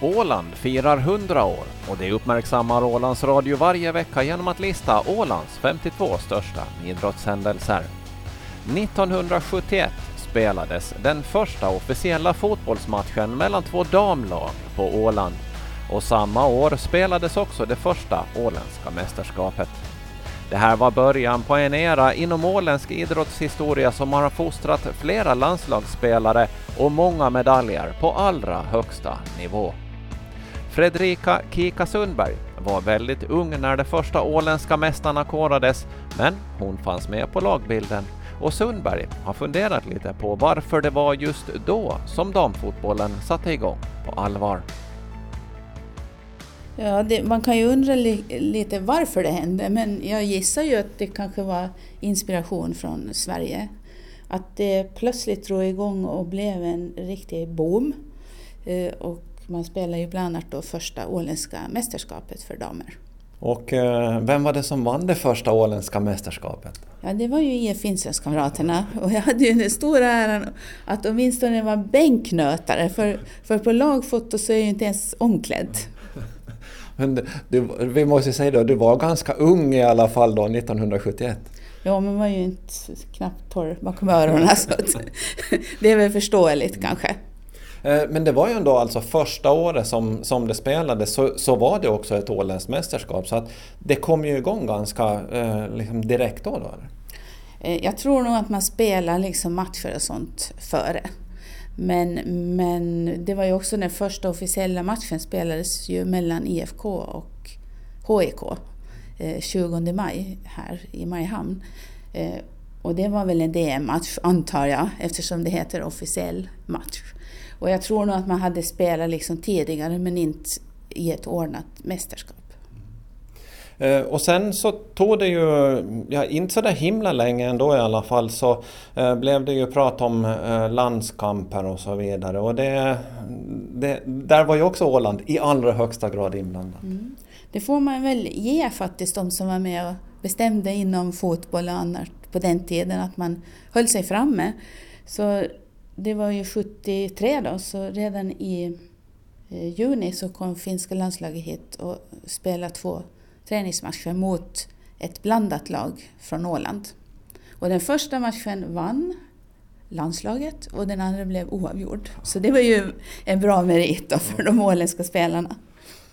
Åland firar 100 år och det uppmärksammar Ålands Radio varje vecka genom att lista Ålands 52 största idrottshändelser. 1971 spelades den första officiella fotbollsmatchen mellan två damlag på Åland och samma år spelades också det första åländska mästerskapet. Det här var början på en era inom åländsk idrottshistoria som har fostrat flera landslagsspelare och många medaljer på allra högsta nivå. Fredrika Kika Sundberg var väldigt ung när de första åländska mästarna korades, men hon fanns med på lagbilden och Sundberg har funderat lite på varför det var just då som damfotbollen satte igång på allvar. Ja, det, man kan ju undra li, lite varför det hände, men jag gissar ju att det kanske var inspiration från Sverige. Att det plötsligt drog igång och blev en riktig boom. Eh, och man spelade ju bland annat då första åländska mästerskapet för damer. Och eh, vem var det som vann det första åländska mästerskapet? Ja, det var ju IF Finstenskamraterna och jag hade ju den stora äran att åtminstone vara bänknötare för, för på lagfoto så är jag ju inte ens omklädd. Men du, vi måste säga då, du var ganska ung i alla fall då, 1971. Ja, men man var ju inte knappt torr bakom öronen så det är väl förståeligt kanske. Eh, men det var ju ändå alltså första året som, som det spelades så, så var det också ett åländskt mästerskap så att det kom ju igång ganska eh, liksom direkt då. då. Eh, jag tror nog att man spelar liksom matcher och sånt före. Men, men det var ju också den första officiella matchen spelades ju mellan IFK och HIK eh, 20 maj här i Mariehamn. Eh, och det var väl en DM-match antar jag eftersom det heter officiell match. Och jag tror nog att man hade spelat liksom tidigare men inte i ett ordnat mästerskap. Eh, och sen så tog det ju, ja inte så där himla länge ändå i alla fall, så eh, blev det ju prat om eh, landskamper och så vidare. Och det, det, där var ju också Åland i allra högsta grad inblandad. Mm. Det får man väl ge faktiskt de som var med och bestämde inom fotboll och annat på den tiden, att man höll sig framme. Så det var ju 73 då, så redan i eh, juni så kom finska landslaget hit och spelade två träningsmatcher mot ett blandat lag från Åland. Och den första matchen vann landslaget och den andra blev oavgjord. Så det var ju en bra merit för de åländska spelarna.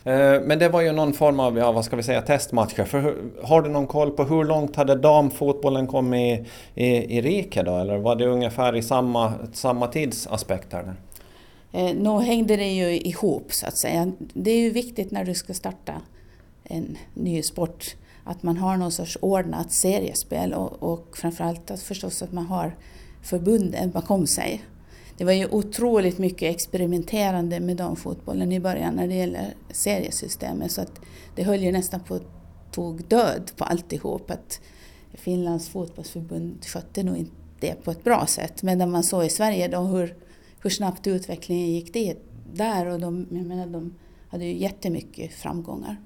Eh, men det var ju någon form av, ja, vad ska vi säga, testmatcher. För, har du någon koll på hur långt hade damfotbollen kommit i, i, i riket då? Eller var det ungefär i samma, samma tidsaspekter? Där? Eh, Nå hängde det ju ihop så att säga. Det är ju viktigt när du ska starta en ny sport. Att man har någon sorts ordnat seriespel och, och framförallt att förstås att man har förbunden bakom sig. Det var ju otroligt mycket experimenterande med damfotbollen i början när det gäller seriesystemet så att det höll ju nästan på att tog död på alltihop. Att Finlands fotbollsförbund skötte nog inte det på ett bra sätt. Medan man såg i Sverige då hur, hur snabbt utvecklingen gick dit där och de, jag menar, de hade ju jättemycket framgångar.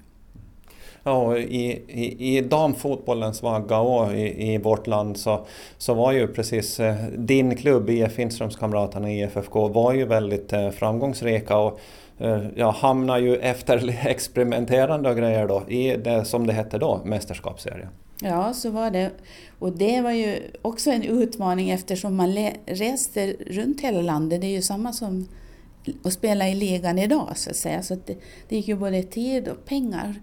Ja, i, i, i damfotbollens vagga och i, i vårt land så, så var ju precis eh, din klubb IF Finströmskamraterna IFFK var ju väldigt eh, framgångsrika och eh, ja, hamnar ju efter experimenterande och grejer då i det som det hette då, mästerskapsserien. Ja, så var det. Och det var ju också en utmaning eftersom man reste runt hela landet. Det är ju samma som att spela i ligan idag så att säga. Så att det, det gick ju både tid och pengar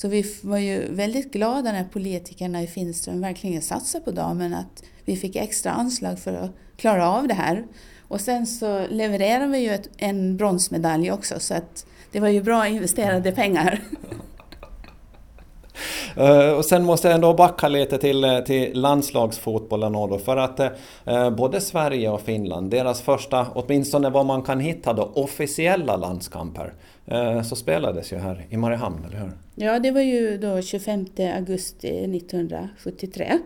så vi var ju väldigt glada när politikerna i Finström verkligen satsade på damen att vi fick extra anslag för att klara av det här. Och sen så levererade vi ju ett, en bronsmedalj också så att det var ju bra investerade pengar. Uh, och sen måste jag ändå backa lite till, eh, till landslagsfotbollen då, för att uh, både Sverige och Finland, deras första, åtminstone vad man kan hitta då, officiella landskamper, så spelades ju här i Mariehamn, eller hur? Ja, det var ju då 25 augusti 1973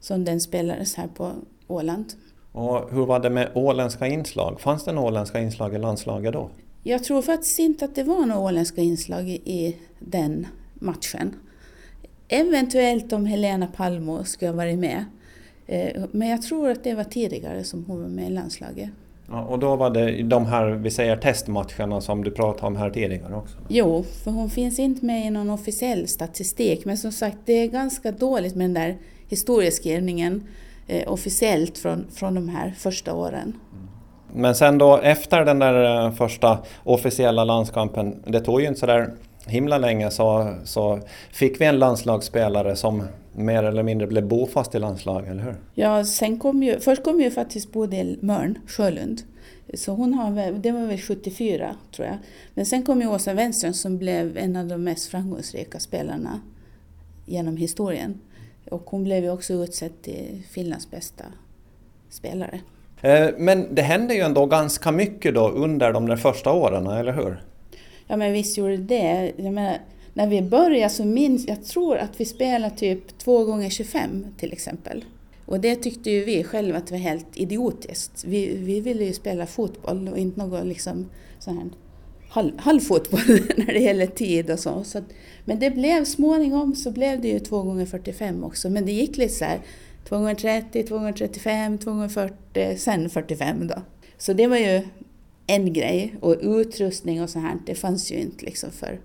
som den spelades här på Åland. Och hur var det med åländska inslag? Fanns det några åländska inslag i landslaget då? Jag tror faktiskt inte att det var några åländska inslag i den matchen. Eventuellt om Helena Palmo skulle ha varit med. Eh, men jag tror att det var tidigare som hon var med i landslaget. Ja, och då var det de här, vi säger testmatcherna som du pratade om här tidigare också? Jo, för hon finns inte med i någon officiell statistik. Men som sagt, det är ganska dåligt med den där historieskrivningen eh, officiellt från, från de här första åren. Men sen då efter den där eh, första officiella landskampen, det tog ju inte sådär himla länge så, så fick vi en landslagsspelare som mer eller mindre blev bofast i landslaget, eller hur? Ja, sen kom ju, först kom ju faktiskt Bodil Mörn Sjölund. Så hon har, det var väl 74 tror jag. Men sen kom ju Åsa Wenström som blev en av de mest framgångsrika spelarna genom historien. Och hon blev ju också utsedd till Finlands bästa spelare. Eh, men det hände ju ändå ganska mycket då under de där första åren, eller hur? Ja men visst gjorde det. Jag menar, när vi började så minns jag, tror att vi spelade typ 2 gånger 25 till exempel. Och det tyckte ju vi själva att det var helt idiotiskt. Vi, vi ville ju spela fotboll och inte något liksom så här halv, halvfotboll när det gäller tid och så. så att, men det blev småningom så blev det ju 2 gånger 45 också. Men det gick lite så här 2 gånger 30, 2 gånger 35, 2 gånger 40, sen 45 då. Så det var ju en grej. Och utrustning och så här, det fanns ju inte liksom för,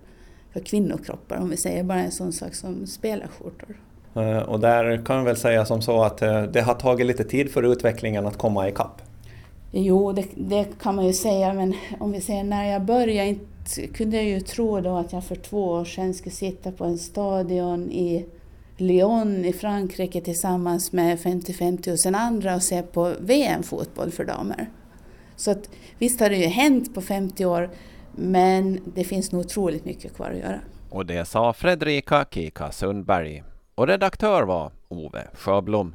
för kvinnokroppar om vi säger bara en sån sak som spelarskjortor. Eh, och där kan man väl säga som så att eh, det har tagit lite tid för utvecklingen att komma ikapp? Jo, det, det kan man ju säga, men om vi säger när jag började inte, kunde jag ju tro då att jag för två år sedan skulle sitta på en stadion i Lyon i Frankrike tillsammans med 50-50 000 andra och se på VM-fotboll för damer. Så att, visst har det ju hänt på 50 år, men det finns nog otroligt mycket kvar att göra. Och det sa Fredrika Kika Sundberg. Och redaktör var Ove Sjöblom.